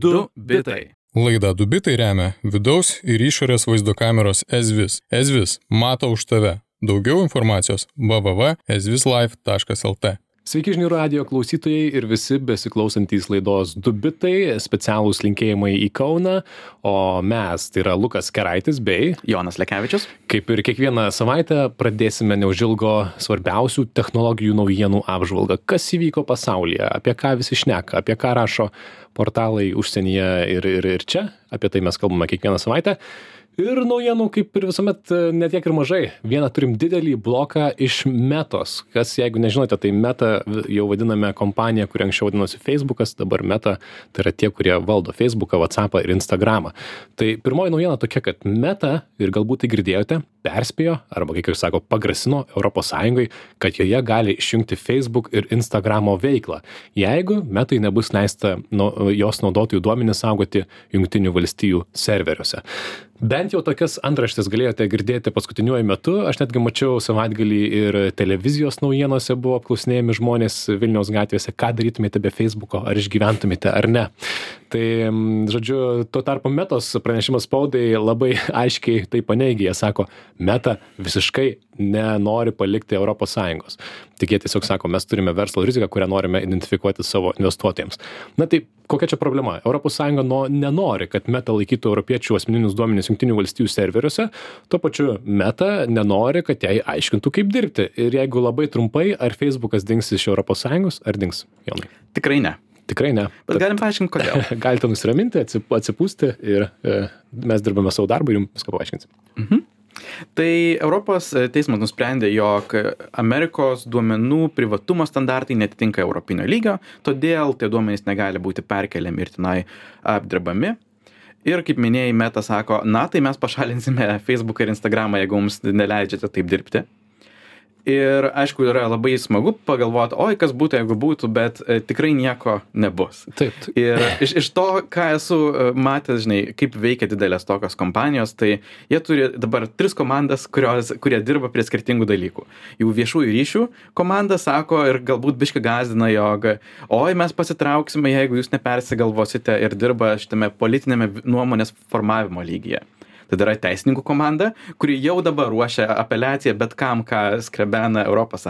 Du bitai. Laida Dubitai remia vidaus ir išorės vaizdo kameros Ezvis. Ezvis mato už tave. Daugiau informacijos www.ezvislife.lt. Sveiki žinių radio klausytojai ir visi besiklausantys laidos Dubitai, specialūs linkėjimai į Kauną, o mes, tai yra Lukas Keraitis bei Jonas Lekevičius. Kaip ir kiekvieną savaitę pradėsime neužilgo svarbiausių technologijų naujienų apžvalgą. Kas įvyko pasaulyje, apie ką visi šneka, apie ką rašo portalai užsienyje ir, ir, ir čia. Apie tai mes kalbame kiekvieną savaitę ir naujienų kaip ir visuomet ne tiek ir mažai. Vieną turim didelį bloką iš metos. Kas jeigu nežinote tai meta jau vadiname kompaniją kuri anksčiau vadinosi feisbukas dabar meta tai yra tie kurie valdo feisbuką vatsapą ir instagramą. Tai pirmoji naujiena tokia kad meta ir galbūt tai girdėjote perspėjo arba kai kas sako pagrasino europos sąjungai kad joje gali išjungti feisbuk ir instagramo veiklą. Jeigu metai nebus leista nu jos naudotojų duomenis saugoti jungtinių valstijų serveriuose. Bent jau tokias antraštes galėjote girdėti paskutiniuoju metu. Aš netgi mačiau savaitgalį ir televizijos naujienose buvo apklausinėjami žmonės vilniaus gatvėse ką darytumėte be feisbuko ar išgyventumėte ar ne tai žodžiu tuo tarpu metos pranešimas spaudai labai aiškiai tai paneigė. Jie sako meta visiškai nenori palikti europos sąjungos. Tik jie tiesiog sako mes turime verslo riziką kurią norime identifikuoti savo investuotojams. Na tai kokia čia problema? Europos sąjunga no nenori kad meta laikytų europiečių asmeninius duomenis jungtinių valstijų serveriuose. Tuo pačiu meta nenori kad jai aiškintų kaip dirbti. Ir jeigu labai trumpai ar feisbukas dings iš europos sąjungos ar dings jonai? Tikrai ne. Tikrai ne Bet galim paaiškinti, kodėl. galite nusiraminti atsip- atsipūsti ir e, mes dirbame savo darbą ir jums viską paaiškinsim Tai Europos teismas nusprendė, jog Amerikos duomenų privatumo standartai netitinka europinio lygio, todėl tie duomenys negali būti perkeliami ir tenai apdirbami. Ir kaip minėjai, Meta sako, na tai mes pašalinsime Facebook ir Instagramą, jeigu mums neleidžiate taip dirbti. Ir aišku, yra labai smagu pagalvoti, oi, kas būtų, jeigu būtų, bet e, tikrai nieko nebus. taip Ir iš, iš to, ką esu e, matęs, žinai, kaip veikia didelės tokios kompanijos, tai jie turi dabar tris komandas, kurios, kurie dirba prie skirtingų dalykų. Jų viešųjų ryšių komanda sako ir galbūt biški gazdina, jog, oi, mes pasitrauksime, jeigu jūs nepersigalvosite ir dirba šitame politinėme nuomonės formavimo lygyje. Tada yra teisininkų komanda, kuri jau dabar ruošia apeliaciją bet kam, ką skrebena ES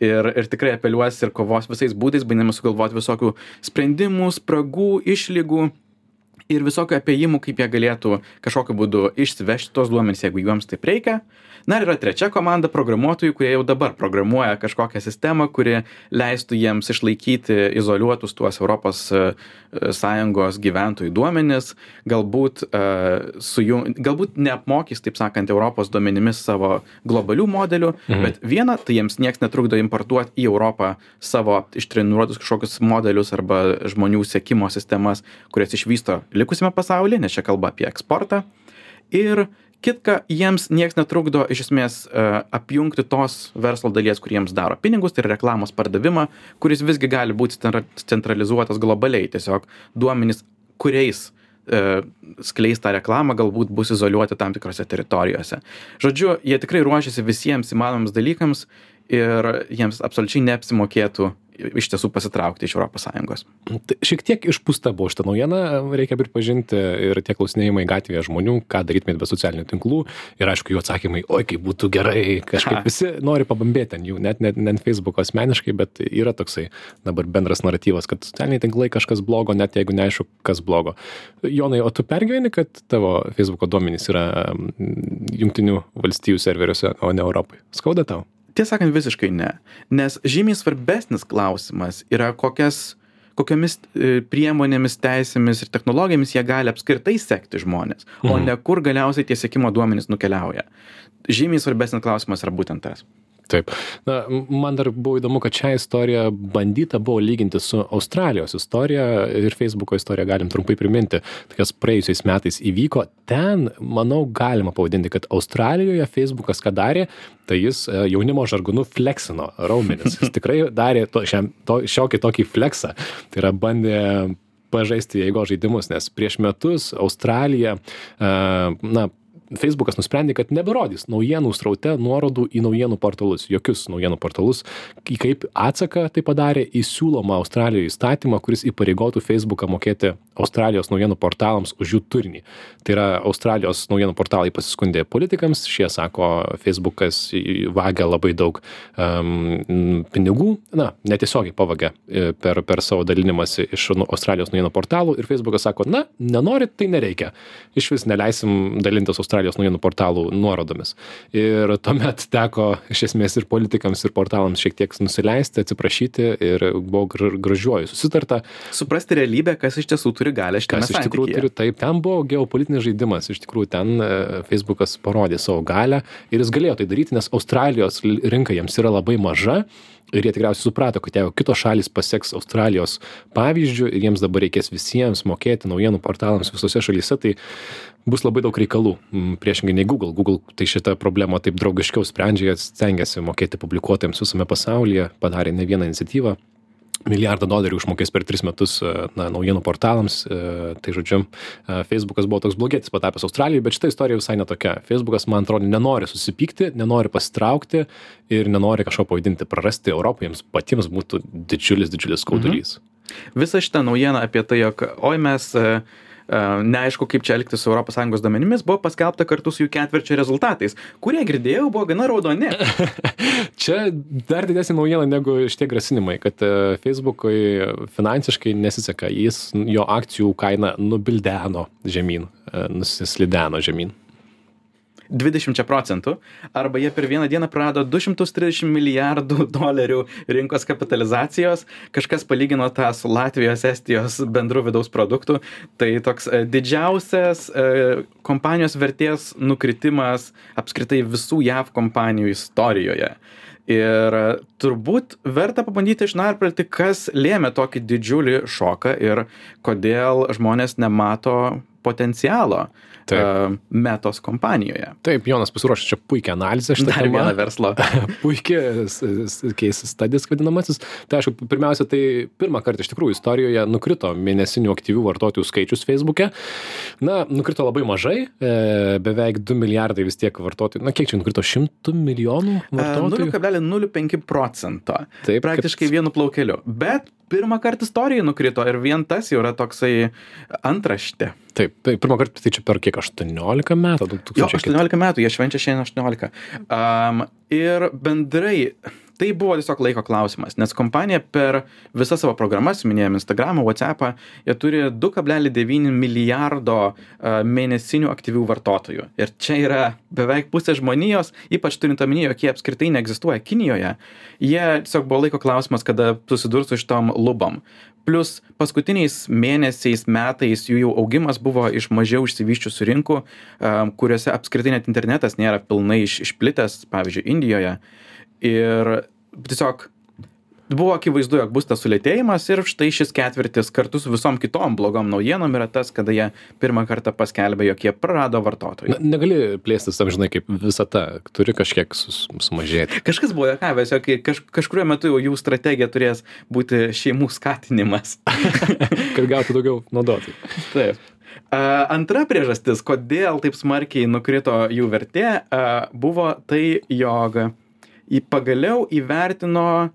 ir, ir tikrai apeliuos ir kovos visais būdais, bandydama sugalvoti visokių sprendimų, spragų, išlygų ir visokių apėjimų, kaip jie galėtų kažkokiu būdu išsivežti tos duomenys, jeigu juoms taip reikia. Na ir yra trečia komanda programuotojų, kurie jau dabar programuoja kažkokią sistemą, kuri leistų jiems išlaikyti izoliuotus tuos Europos e, Sąjungos gyventojų duomenis, galbūt, e, su jų, galbūt neapmokys, taip sakant, Europos duomenimis savo globalių modelių, mhm. bet viena, tai jiems niekas netrukdo importuoti į Europą savo ištreniruotus kažkokius modelius arba žmonių sekimo sistemas, kurias išvysto likusiame pasaulyje, nes čia kalba apie eksportą. Ir kitka, jiems niekas netrukdo iš esmės e, apjungti tos verslo dalies, kuriems daro pinigus, tai yra reklamos pardavimą, kuris visgi gali būti centra- centralizuotas globaliai. Tiesiog duomenys, kuriais e, skleis tą reklamą, galbūt bus izoliuoti tam tikrose teritorijose. Žodžiu, jie tikrai ruošiasi visiems įmanomams dalykams ir jiems absoliučiai neapsimokėtų iš tiesų pasitraukti iš ES. Tai šiek tiek išpūsta buvo šitą naujieną, reikia pripažinti, ir tie klausinėjimai gatvėje žmonių, ką darytumėt be socialinių tinklų, ir aišku, jų atsakymai, oi, kaip būtų gerai, kažkaip visi nori pabambėti ant jų, net ne, ne ant Facebook asmeniškai, bet yra toksai dabar bendras naratyvas, kad socialiniai tinklai kažkas blogo, net jeigu neaišku, kas blogo. Jonai, o tu pergyveni, kad tavo Facebook duomenys yra mm, jungtinių valstijų serveriuose, o ne Europai? Skauda tau? Tiesą sakant, visiškai ne. Nes žymiai svarbesnis klausimas yra kokias kokiamis e, priemonėmis, teisėmis ir technologijomis jie gali apskritai sekti žmonės, o Mhm. ne kur galiausiai tie sekimo duomenys nukeliauja. Žymiai svarbesnis klausimas yra būtent tas. Taip. Na, man dar buvo įdomu, kad šią istoriją bandyta buvo lyginti su Australijos istorija ir Facebooko istoriją galim trumpai priminti. Tai kas praėjusiais metais įvyko, ten, manau, galima pavadinti, kad Australijoje Facebookas ką darė, tai jis e, jaunimo žargonu flexino raumenis. Jis tikrai darė to, šiam, to, šiokį tokį flexą. Tai yra bandė pažaisti jėgo žaidimus, nes prieš metus Australija, e, na, feisbukas nusprendė kad neberodys naujienų sraute nuorodų į naujienų portalus jokius naujienų portalus į kaip atsaką tai padarė į siūlomą australijoj įstatymą kuris įpareigotų feisbuką mokėti australijos naujienų portalams už jų turinį. Tai yra australijos naujienų portalai pasiskundė politikams šie sako feisbukas vagia labai daug um, pinigų na netiesiogiai pavagia e, per per savo dalinimąsi iš nu, australijos naujienų portalų ir feisbukas sako na nenorit tai nereikia. Išvis neleisim dalintis australijos naujienų portalų nuorodomis. Ir tuomet teko iš esmės ir politikams ir portalams šiek tiek nusileisti atsiprašyti ir buvo gr gražiuoju susitarta. Suprasti realybę kas iš tiesų turi galią šitame kas iš tikrųjų turi taip ten buvo geopolitinis žaidimas iš tikrųjų ten e, feisbukas parodė savo galią ir jis galėjo tai daryti nes australijos rinka jiems yra labai maža ir jie tikriausiai suprato kad jeigu kitos šalys paseks australijos pavyzdžiu ir jiems dabar reikės visiems mokėti naujienų portalams visose šalyse tai bus labai daug reikalų. Priešingai nei google. Google tai šitą problemą taip draugiškiau sprendžia stengiasi mokėti publikuotojams visame pasaulyje padarė ne vieną iniciatyvą milijardą dolerių išmokės per tris metus e, na, naujienų portalams. E, tai žodžiu, e, Facebookas buvo toks blogietis patapęs Australijoje, bet šita istorija visai netokia. Facebookas, man atrodo, nenori susipykti, nenori pasitraukti ir nenori kažko pavadinti prarasti Europai, jiems patiems būtų didžiulis, didžiulis skaudulys. Mhm. Visa šita naujiena apie tai, jog oi mes uh, neaišku, kaip čia elgtis su ES duomenimis, buvo paskelbta kartu su jų ketvirčio rezultatais, kurie girdėjau buvo gana raudoni. čia dar didesnė naujiena negu šitie grasinimai, kad e, Facebook'ui finansiškai nesiseka, jis jo akcijų kaina nubildeno žemyn, e, nusislideno žemyn. 20 procentų, arba jie per vieną dieną prarado 230 milijardų dolerių rinkos kapitalizacijos, kažkas palygino tą su Latvijos, Estijos bendru vidaus produktu, tai toks e, didžiausias e, kompanijos vertės nukritimas apskritai visų JAV kompanijų istorijoje. Ir turbūt verta pabandyti išnarplioti, kas lėmė tokį didžiulį šoką ir kodėl žmonės nemato potencialo uh, metos kompanijoje. Taip, Jonas pasiruošė čia puikią analizę šitą Dar vieną verslo. Puikiai case studies vadinamasis. Tai aišku, pirmiausia, tai pirmą kartą iš tikrųjų istorijoje nukrito mėnesinių aktyvių vartotojų skaičius Facebook'e. Na, nukrito labai mažai, e, beveik 2 milijardai vis tiek vartotojų. Na, kiek čia nukrito? 100 milijonų vartotojų? 0,05 procento. Taip. Praktiškai kad... vienu plaukeliu. Bet pirmą kartą istorijai nukrito ir vien tas jau yra toksai antraštė. Taip, tai pirmą kartą tai čia per kiek 18 metų? 2000... Jo, 18 metų, jie švenčia šiandien 18. Um, ir bendrai tai buvo tiesiog laiko klausimas, nes kompanija per visas savo programas, minėjom Instagramą, WhatsAppą, jie turi 2,9 milijardo uh, mėnesinių aktyvių vartotojų. Ir čia yra beveik pusė žmonijos, ypač turint omenyje, jog jie apskritai neegzistuoja Kinijoje. Jie tiesiog buvo laiko klausimas, kada susidurs su šitom lubom plius paskutiniais mėnesiais metais jų jau augimas buvo iš mažiau išsivysčiusių rinkų kuriose apskritai net internetas nėra pilnai iš išplitęs pavyzdžiui indijoje ir tiesiog buvo akivaizdu jog bus tas sulėtėjimas ir štai šis ketvirtis kartu su visom kitom blogom naujienom yra tas kada jie pirmą kartą paskelbė jog jie prarado vartotojų. Na negali plėstis amžinai kaip visata. Turi kažkiek sus sumažėti. Kažkas buvo juokavęs jog kaž kažkuriuo metu jau jų strategija turės būti šeimų skatinimas. Kad gautų daugiau naudotojų. Taip. Antra priežastis, kodėl taip smarkiai nukrito jų vertė, buvo tai, jog į pagaliau įvertino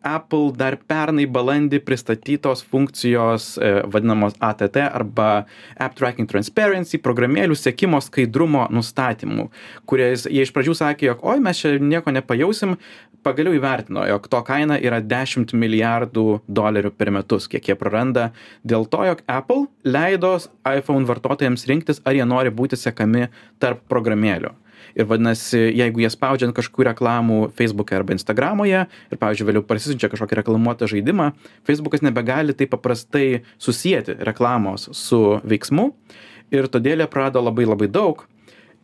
apple dar pernai balandį pristatytos funkcijos e, vadinamos att arba app tracking transparency programėlių sekimo skaidrumo nustatymų kuriais jie iš pradžių sakė jog oi mes čia nieko nepajausim. Pagaliau įvertino jog to kaina yra dešimt milijardų dolerių per metus kiek jie praranda dėl to jog apple leido iphone vartotojams rinktis ar jie nori būti sekami tarp programėlių ir vadinasi jeigu jie spaudžia ant kažkokių reklamų feisbuke arba instagramoje ir pavyzdžiui vėliau parsisiunčia kažkokį reklamuotą žaidimą feisbukas nebegali taip paprastai susieti reklamos su veiksmu ir todėl jie prarado labai labai daug.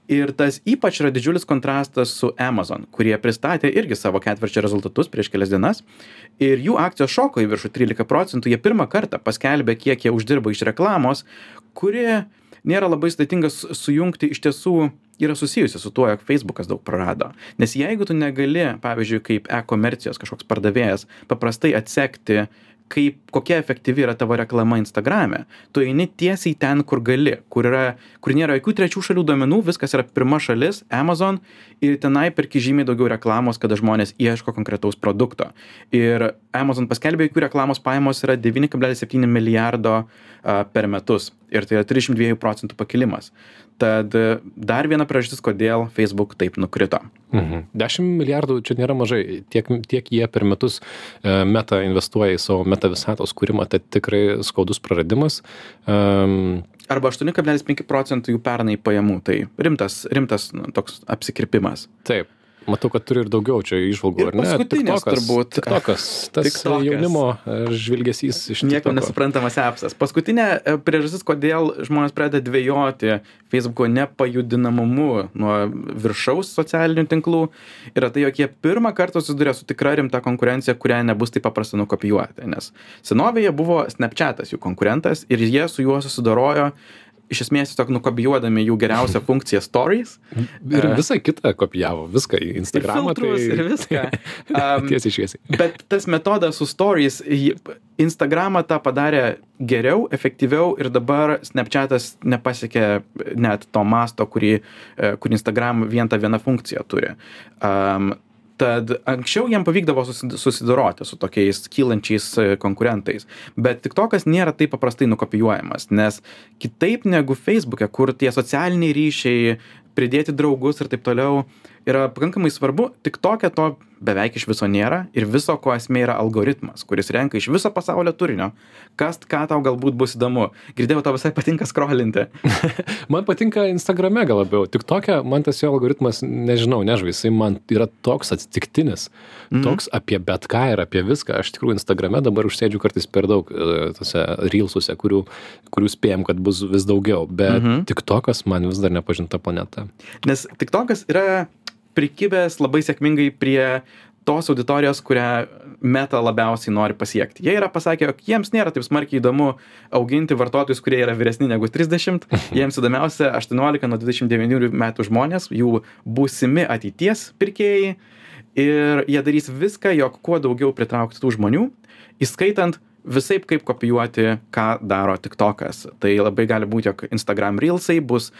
Ir tas ypač yra didžiulis kontrastas su amazon kurie pristatė irgi savo ketvirčio rezultatus prieš kelias dienas. Ir jų akcijos šoko į viršų trylika procentų. Jie pirmą kartą paskelbė kiek jie uždirba iš reklamos kuri nėra labai sudėtinga sujungti iš tiesų yra susijusi su tuo jog feisbukas daug prarado. Nes jeigu tu negali pavyzdžiui kaip e komercijos kažkoks pardavėjas paprastai atsekti kaip kokia efektyvi yra tavo reklama instagrame tu eini tiesiai ten kur gali kur yra kur nėra jokių trečių šalių duomenų viskas yra pirma šalis amazon ir tenai perki žymiai daugiau reklamos kada žmonės ieško konkretaus produkto. Ir amazon paskelbė jog jų reklamos pajamos yra devyni kablelis septyni milijardo a, per metus. Ir tai yra trisdešim dviejų procentų pakilimas tad e, dar viena priežastis kodėl facebook taip nukrito Mhm. 10 milijardų čia nėra mažai. Tiek, tiek jie per metus e, meta investuoja į savo meta visatos kūrimą, tai tikrai skaudus praradimas. Um, arba aštuoni kablelis penki procentų jų pernai pajamų tai rimtas rimtas nu, toks apsikirpimas taip. Matau, kad turi ir daugiau čia išvalgų, ar ne? paskutinės TikTokas, turbūt. TikTokas, tas TikTokas. jaunimo e, žvilgesys iš nieko TikToko. nesuprantamas apsas paskutinė e, priežastis kodėl žmonės pradeda dvejoti feisbuko nepajudinamumu nuo viršaus socialinių tinklų yra tai jog jie pirmą kartą susiduria su tikra rimta konkurencija kurią nebus taip paprasta nukopijuoti nes senovėje buvo snapchatas jų konkurentas ir jie su juo susidorojo iš esmės tiesiog nukopijuodami jų geriausią funkciją stories Ir visą kitą kopijavo, viską į ir Instagramą. filtrus tai... ir viską Am, Tiesiai šviesiai. Bet tas metodas su stories, Instagramą tą padarė geriau, efektyviau ir dabar Snapchatas nepasiekė net to masto, kurį, e, kur Instagram vien tą vieną funkciją turi. Um, tad anksčiau jiem pavykdavo susid- susidoroti su tokiais kylančiais e, konkurentais. Bet TikTokas nėra taip paprastai nukopijuojamas, nes kitaip negu Facebook'e, kur tie socialiniai ryšiai, pridėti draugus ir taip toliau yra pakankamai svarbu, TikTok'e to beveik iš viso nėra ir viso ko esmė yra algoritmas, kuris renka iš viso pasaulio turinio, kas ką tau galbūt bus įdomu. Girdėjau, tau visai patinka skrolinti. Man patinka Instagrame gal labiau. Tik tokia, man tas jo algoritmas, nežinau, nežinau, jisai man yra toks atsitiktinis, Mhm. toks apie bet ką ir apie viską. Aš tikrųjų Instagrame dabar užsėdžiu kartais per daug e, tose reelsuose, kurių, kurių spėjom, kad bus vis daugiau, bet Mhm. tik tokas man vis dar nepažinta planeta. Nes TikTokas yra prikibęs labai sėkmingai prie tos auditorijos, kurią meta labiausiai nori pasiekti. Jie yra pasakę, jog jiems nėra taip smarkiai įdomu auginti vartotojus, kurie yra vyresni negu 30, jiems įdomiausia 18 nuo 29 metų žmonės, jų būsimi ateities pirkėjai ir jie darys viską, jog kuo daugiau pritraukti tų žmonių, įskaitant visaip kaip kopijuoti, ką daro TikTokas. Tai labai gali būti, jog Instagram Reelsai bus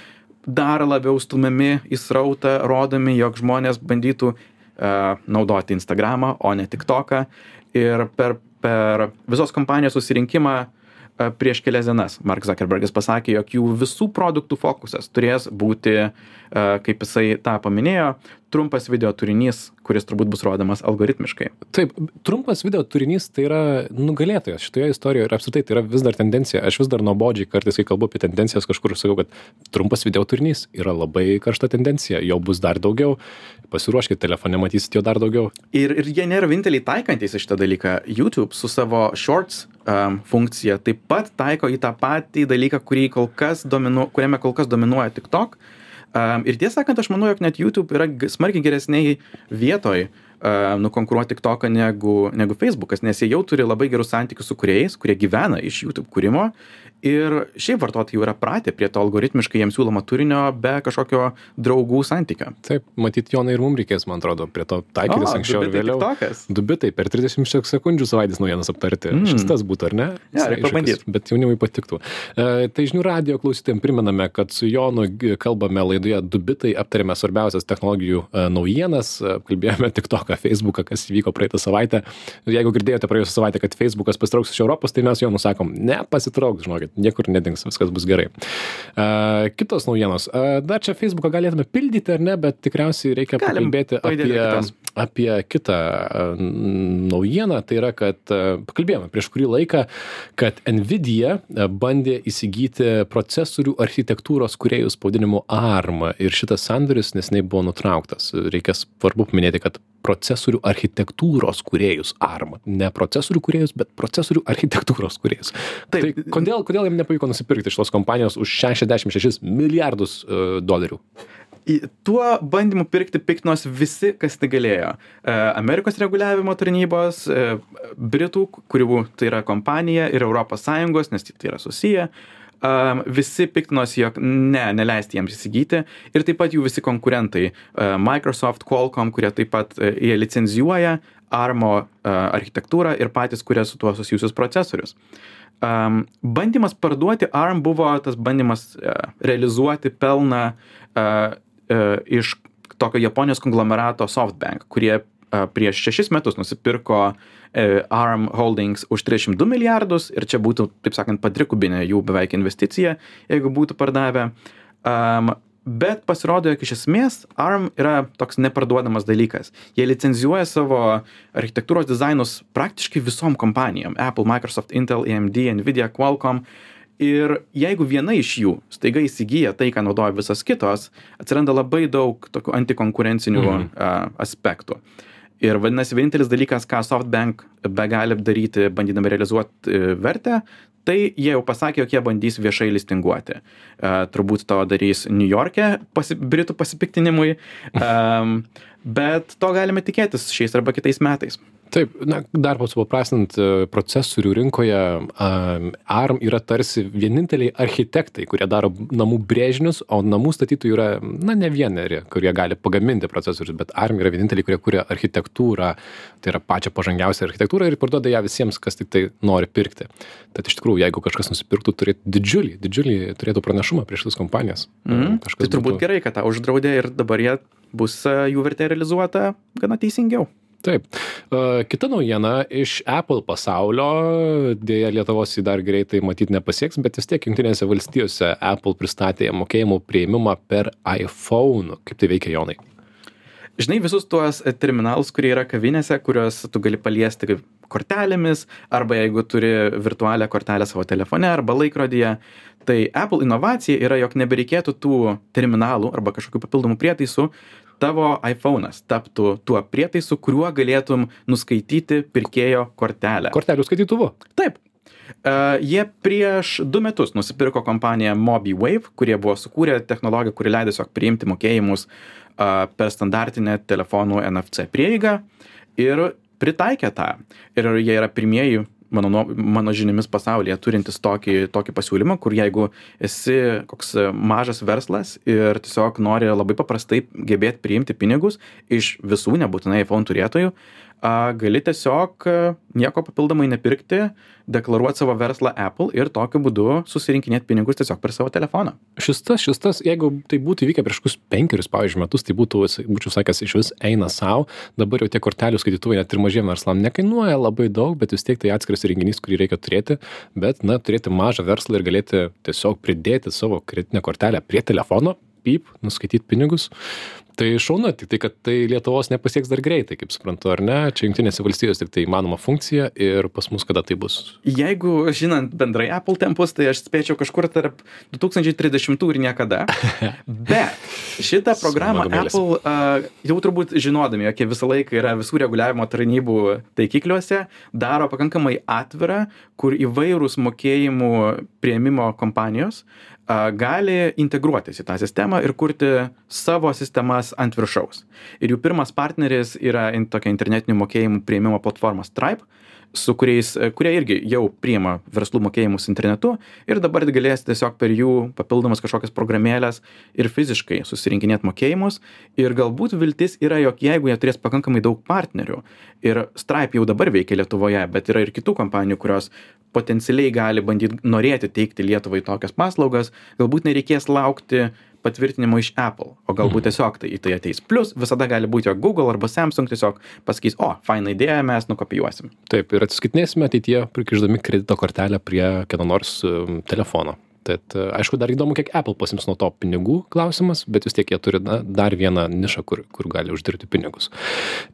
dar labiau stumiami į srautą, rodomi, jog žmonės bandytų uh, naudoti Instagramą, o ne TikToką. Ir per, per visos kompanijos susirinkimą uh, prieš kelias dienas Mark Zuckerbergas pasakė, jog jų visų produktų fokusas turės būti, uh, kaip jisai tą paminėjo, trumpas video turinys, kuris turbūt bus rodomas algoritmiškai. Taip, trumpas video turinys tai yra nugalėtojas šitoje istorijoje ir apskritai tai yra vis dar tendencija. Aš vis dar nuobodžiai kartais, kai kalbu apie tendencijas, kažkur sakau, kad trumpas video turinys yra labai karšta tendencija, jo bus dar daugiau, pasiruoškite telefone, matysit jo dar daugiau. Ir, ir jie nėra vieninteliai taikantys į šitą dalyką. YouTube su savo shorts um, funkcija taip pat taiko į tą patį dalyką, kol dominu, kuriame kol kas dominuoja TikTok. Um, ir tiesą sakant, aš manau, jog net YouTube yra smarkiai geresniai vietoj uh, nukonkuruoti TikToką negu, negu Facebookas, nes jie jau turi labai gerus santykius su kuriejais, kurie gyvena iš YouTube kūrimo. Ir šiaip vartotojai jau yra pratę prie to algoritmiškai jiems siūlomo turinio be kažkokio draugų santykio. Taip, matyt, Jonai ir mums reikės, man atrodo, prie to taikytis O, anksčiau ir dubitai vėliau. TikTokas. Du bitai per 30 sekundžių savaitės naujienas aptarti. Mm. Šis tas būtų, ar ne? Jo, Visai reik iššūkis, pabandyt. Bet jaunimui patiktų. E, tai žinių radio klausytėm priminame, kad su Jonu kalbame laidoje Du bitai, aptarėme svarbiausias technologijų e, naujienas, e, kalbėjome tik toką, Facebooką, kas įvyko praeitą savaitę. Jeigu girdėjote praėjusią savaitę, kad Facebookas pasitrauks iš Europos, tai mes Jonu sakom, ne, pasitrauks, žinokit, niekur nedings, viskas bus gerai. E, kitos naujienos. E, dar čia Facebooką galėtume pildyti ar ne, bet tikriausiai reikia Galim pakalbėti apie kitas. apie kitą e, naujieną, tai yra, kad e, pakalbėjome prieš kurį laiką, kad Nvidia bandė įsigyti procesorių architektūros kuriejus pavadinimu ARM ir šitas sandoris nesnei buvo nutrauktas. Reikia svarbu paminėti, kad procesorių architektūros kuriejus ARM. Ne procesorių kuriejus, bet procesorių architektūros kuriejus. Taip. Tai kodėl, kodėl jiems nepavyko nusipirkti šitos kompanijos už 66 milijardus uh, dolerių? Tuo bandymu pirkti piktinosi visi, kas tai galėjo. E, Amerikos reguliavimo tarnybos, e, Britų, kurių tai yra kompanija, ir ES, nes tai yra susiję. Um, visi piktinosi, jog ne, neleisti jiems įsigyti. Ir taip pat jų visi konkurentai. Microsoft, Qualcomm, kurie taip pat uh, jie licenzijuoja ARMO uh, architektūrą ir patys kuria su tuo susijusius procesorius. Um, bandymas parduoti ARM buvo tas bandymas uh, realizuoti pelną uh, uh, iš tokio Japonijos konglomerato SoftBank, kurie prieš šešis metus nusipirko ARM Holdings už 302 milijardus ir čia būtų, taip sakant, padrikubinė jų beveik investicija, jeigu būtų pardavę. Um, bet pasirodo, jog iš esmės ARM yra toks neparduodamas dalykas. Jie licenzijuoja savo architektūros dizainus praktiškai visom kompanijom - Apple, Microsoft, Intel, AMD, Nvidia, Qualcomm. Ir jeigu viena iš jų staiga įsigyja tai, ką naudoja visas kitos, atsiranda labai daug tokių antikonkurencinių mhm. uh, aspektų. Ir vadinasi, vienintelis dalykas, ką SoftBank be gali daryti, bandydami realizuoti uh, vertę, tai jie jau pasakė, jog jie bandys viešai listinguoti. Uh, turbūt to darys New York'e pasi, Britų pasipiktinimui, um, bet to galime tikėtis šiais arba kitais metais taip na dar supaprastinant e, procesorių rinkoje arm yra tarsi vieninteliai architektai kurie daro namų brėžinius o namų statytojų yra na ne vieneri kurie gali pagaminti procesorius bet arm yra vieninteliai kurie kuria architektūrą tai yra pačią pažangiausią architektūrą ir parduoda ją visiems kas tiktai nori pirkti. Tad iš tikrųjų jeigu kažkas nusipirktų turėtų didžiulį didžiulį turėtų pranašumą prieš tas kompanijas. Mhm. tai turbūt gerai kad tą uždraudė ir dabar jie bus e, jų vertė realizuota gana teisingiau taip. Kita naujiena iš apple pasaulio deja lietuvos ji dar greitai matyt nepasieks bet vis tiek jungtinėse valstijose apple pristatė mokėjimų priėmimą per iphone. Kaip tai veikia jonai? Žinai visus tuos terminalus kurie yra kavinėse kuriuos tu gali paliesti kortelėmis arba jeigu turi virtualią kortelę savo telefone arba laikrodyje tai apple inovacija yra jog nebereikėtų tų terminalų arba kažkokių papildomų prietaisų tavo aifonas taptų tuo prietaisu kuriuo galėtum nuskaityti pirkėjo kortelę. Kortelių skaitytuvu. Taip. Uh, jie prieš du metus nusipirko kompaniją MobiWave, kurie buvo sukūrę technologiją, kuri leido tiesiog priimti mokėjimus uh, per standartinę telefonų NFC prieigą ir pritaikė tą. Ir jie yra pirmieji mano nuo mano žiniomis pasaulyje turintis tokį tokį pasiūlymą kur jeigu esi koks mažas verslas ir tiesiog nori labai paprastai gebėt priimti pinigus iš visų nebūtinai iphone turėtojų a gali tiesiog nieko papildomai nepirkti deklaruot savo verslą apple ir tokiu būdu susirinkinėt pinigus tiesiog per savo telefoną. Šis tas šis tas jeigu tai būtų įvykę prieš kokius penkerius pavyzdžiui metus tai būtų būčiau sakęs išvis eina sau. Dabar jau tie kortelių skaitytuvai net ir mažiem verslam nekainuoja labai daug bet vis tiek tai atskiras įrenginys kurį reikia turėti. Bet na turėti mažą verslą ir galėti tiesiog pridėti savo kreditinę kortelę prie telefono pyp nuskaityt pinigus tai šaunu tiktai kad tai lietuvos nepasieks dar greitai kaip suprantu ar ne? Čia jungtinėse valstijose tiktai įmanoma funkcija ir pas mus kada tai bus? Jeigu žinant bendrai apple tempus tai aš spėčiau kažkur tarp du tūkstančiai trisdešimtų ir niekada. Bet šitą programą apple a, jau turbūt žinodami jog jie visą laiką yra visų reguliavimo tarnybų taikikliuose daro pakankamai atvirą kur įvairūs mokėjimų priėmimo kompanijos a gali integruotis į tą sistemą ir kurti savo sistemas ant viršaus. Ir jų pirmas partneris yra in tokia internetinių mokėjimų priėmimo platforma stripe su kuriais kurie irgi jau priima verslų mokėjimus internetu ir dabar galės tiesiog per jų papildomas kažkokias programėles ir fiziškai susirinkinėt mokėjimus. Ir galbūt viltis yra jog jeigu jie turės pakankamai daug partnerių ir stripe jau dabar veikia lietuvoje bet yra ir kitų kompanijų kurios potencialiai gali bandyt norėti teikti lietuvai tokias paslaugas galbūt nereikės laukti patvirtinimo iš apple o galbūt mhm. tiesiog tai į tai ateis. Plius visada gali būt jog google arba samsung tiesiog pasakys o faina idėja mes nukopijuosim. Taip ir atsiskaitinėsime ateityje prikišdami kredito kortelę prie kieno nors telefono tad aišku dar įdomu kiek apple pasiims nuo to pinigų klausimas bet vis tiek jie turi na dar vieną nišą kur kur gali uždirbti pinigus.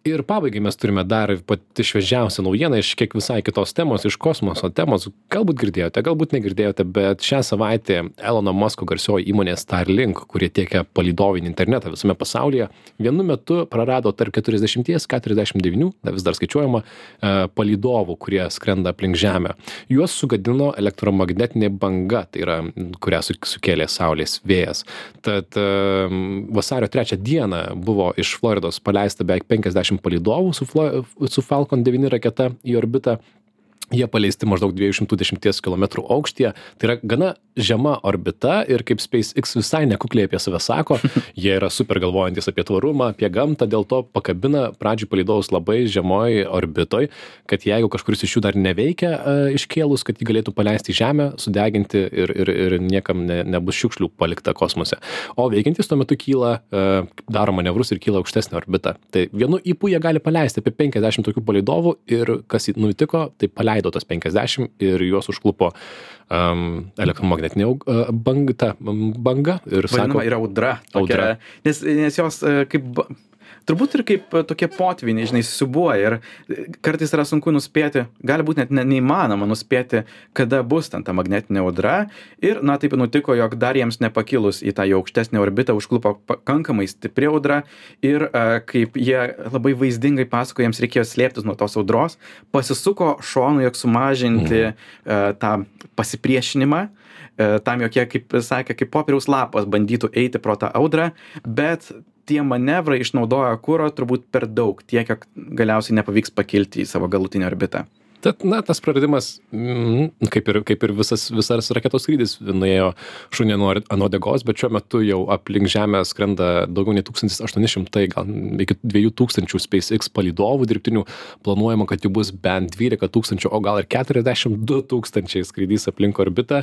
Ir pabaigai mes turime dar pati šviežiausia naujiena iš kiek visai kitos temos iš kosmoso temos. Galbūt girdėjote galbūt negirdėjote bet šią savaitę elono masko garsioji įmonė starlink kuri tiekia palydovinį internetą visame pasaulyje vienu metu prarado tarp keturiasdešimties keturiasdešim devynių na vis dar skaičiuojama e, palydovų kurie skrenda aplink žemę. Juos sugadino elektromagnetinė banga tai yra kurią sukėlė saulės vėjas. Tad vasario trečią dieną buvo iš Floridos paleista beveik 50 palidovų su, su Falcon 9 raketa į orbitą. Jie paleisti maždaug 210 km aukštyje. Tai yra gana žema orbita ir kaip SpaceX visai nekukliai apie save sako, jie yra super galvojantis apie tvarumą, apie gamtą, dėl to pakabina pradžių palidovus labai žemoj orbitoj, kad jeigu kažkuris iš jų dar neveikia uh, iškėlus, kad jį galėtų paleisti į Žemę, sudeginti ir, ir, ir niekam ne, nebus šiukšlių palikta kosmose. O veikiantis tuo metu kyla, uh, daro manevrus ir kyla aukštesnė orbita. Tai vienu įpū jie gali paleisti apie 50 tokių palidovų ir kas nutiko, tai paleido tas 50 ir juos užklupo um, elektromagnetinė banga, ta banga ir Vadinama sako, yra audra. tokia, Audra. Nes, nes jos e, kaip... Turbūt ir kaip e, tokie potviniai, žinai, susibuoja ir e, kartais yra sunku nuspėti, gali būti net ne, neįmanoma nuspėti, kada bus ten ta magnetinė audra. Ir, na, taip nutiko, jog dar jiems nepakilus į tą jau aukštesnę orbitą užklupo pakankamai stipri audra ir kaip jie labai vaizdingai pasako, jiems reikėjo slėptis nuo tos audros, pasisuko šonu, jog sumažinti a, tą pasipriešinimą tam jokie, kaip sakė, kaip popieriaus lapas bandytų eiti pro tą audrą, bet tie manevrai išnaudoja kūro turbūt per daug, tiek, kiek galiausiai nepavyks pakilti į savo galutinę orbitą. Tad, na, tas praradimas, mm, kaip ir, kaip ir visas, visas raketos skrydis, nuėjo šunė ant uodegos, bet šiuo metu jau aplink Žemę skrenda daugiau nei 1800, gal iki 2000 SpaceX palidovų dirbtinių. Planuojama, kad jų bus bent 12 tūkstančių, o gal ir 42 tūkstančiai skrydys aplink orbitą.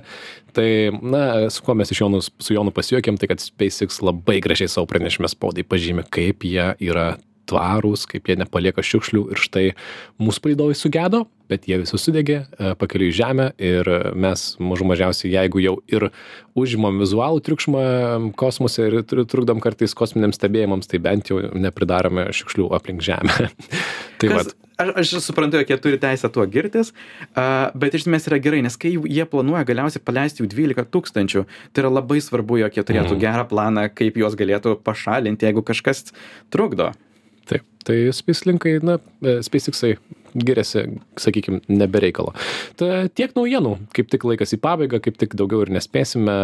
Tai, na, su kuo mes iš Jonų, su Jonu pasijuokėm, tai kad SpaceX labai gražiai savo pranešime spaudai pažymė, kaip jie yra tvarūs, kaip jie nepalieka šiukšlių ir štai mūsų palydovai sugedo, bet jie visi sudegė e, pakeliui į Žemę ir mes mažų mažiausiai, jeigu jau ir užimam vizualų triukšmą kosmose ir tru- trukdom kartais kosminiams stebėjimams, tai bent jau nepridarome šiukšlių aplink Žemę. tai Kas, aš, aš suprantu, jog jie turi teisę tuo girtis, bet iš esmės yra gerai, nes kai jie planuoja galiausiai paleisti jų 12 tūkstančių, tai yra labai svarbu, jog jie turėtų Mhm. gerą planą, kaip juos galėtų pašalinti, jeigu kažkas trukdo. Taip, tai SpaceLinkai, na, e, SpaceXai giriasi, sakykime, nebereikalo. Tai tiek naujienų, kaip tik laikas į pabaigą, kaip tik daugiau ir nespėsime.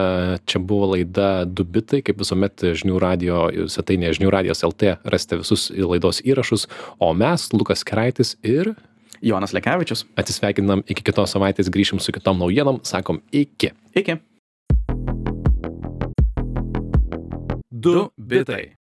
Čia buvo laida Dubitai, kaip visuomet žinių radio, svetainėje žinių radijos LT rasite visus laidos įrašus, o mes, Lukas Keraitis ir Jonas Lekevičius. atsisveikinam iki kitos savaitės, grįšim su kitom naujienom, sakom iki. Iki. Du bitai.